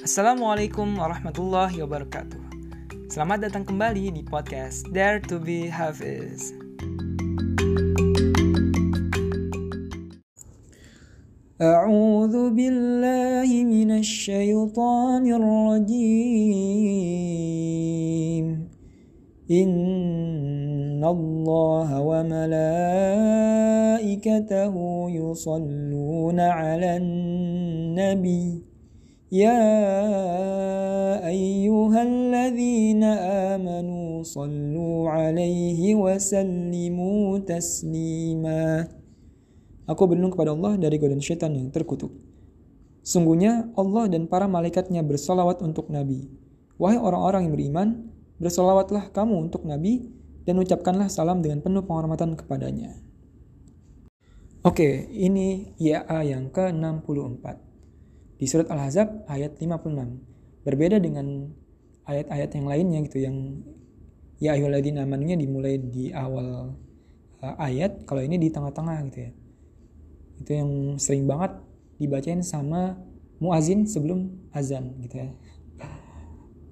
Assalamualaikum warahmatullahi wabarakatuh. Selamat datang kembali di podcast Dare to be Hafiz. أعوذ بالله من الشيطان الرجيم إن الله وملائكته يصلون على النبي يا أيها الذين آمنوا صلوا عليه وسلموا تسليما Aku berlindung kepada Allah dari godaan syaitan yang terkutuk. Sungguhnya Allah dan para malaikatnya bersolawat untuk Nabi. Wahai orang-orang yang beriman, bersolawatlah kamu untuk Nabi dan ucapkanlah salam dengan penuh penghormatan kepadanya. Oke, ini YA yang ke-64. Di surat Al-Ahzab ayat 56. Berbeda dengan ayat-ayat yang lainnya gitu yang ya ayyuhalladzina amanunya dimulai di awal uh, ayat, kalau ini di tengah-tengah gitu ya. Itu yang sering banget dibacain sama muazin sebelum azan gitu ya.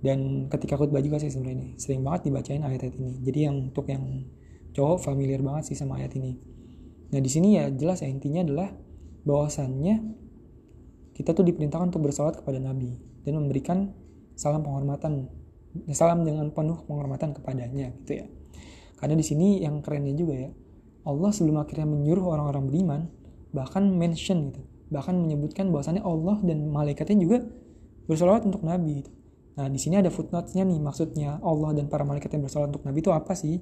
Dan ketika khutbah juga sih sebenarnya ini sering banget dibacain ayat-ayat ini. Jadi yang untuk yang cowok familiar banget sih sama ayat ini. Nah di sini ya jelas ya intinya adalah bahwasannya kita tuh diperintahkan untuk bersolat kepada Nabi dan memberikan salam penghormatan salam dengan penuh penghormatan kepadanya gitu ya karena di sini yang kerennya juga ya Allah sebelum akhirnya menyuruh orang-orang beriman bahkan mention gitu bahkan menyebutkan bahwasannya Allah dan malaikatnya juga bersolawat untuk Nabi gitu. Nah di sini ada footnote-nya nih maksudnya Allah dan para malaikat yang bersolawat untuk Nabi itu apa sih?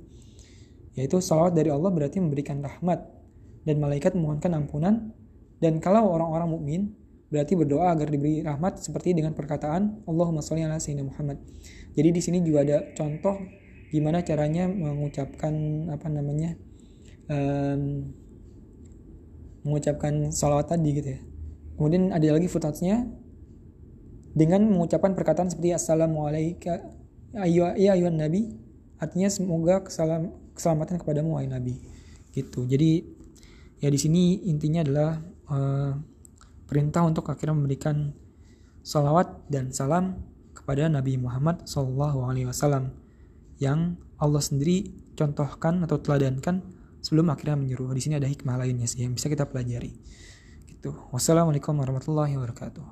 Yaitu salawat dari Allah berarti memberikan rahmat dan malaikat memohonkan ampunan dan kalau orang-orang mukmin berarti berdoa agar diberi rahmat seperti dengan perkataan Allahumma sholli ala sayyidina Muhammad. Jadi di sini juga ada contoh gimana caranya mengucapkan apa namanya um, mengucapkan salawat tadi gitu ya. Kemudian ada lagi footnotes-nya dengan mengucapkan perkataan seperti assalamualaikum ayu ya nabi artinya semoga kesalam, keselamatan kepadamu wahai nabi gitu jadi ya di sini intinya adalah uh, perintah untuk akhirnya memberikan salawat dan salam kepada Nabi Muhammad Wasallam yang Allah sendiri contohkan atau teladankan sebelum akhirnya menyuruh. Di sini ada hikmah lainnya sih yang bisa kita pelajari. Gitu. Wassalamualaikum warahmatullahi wabarakatuh.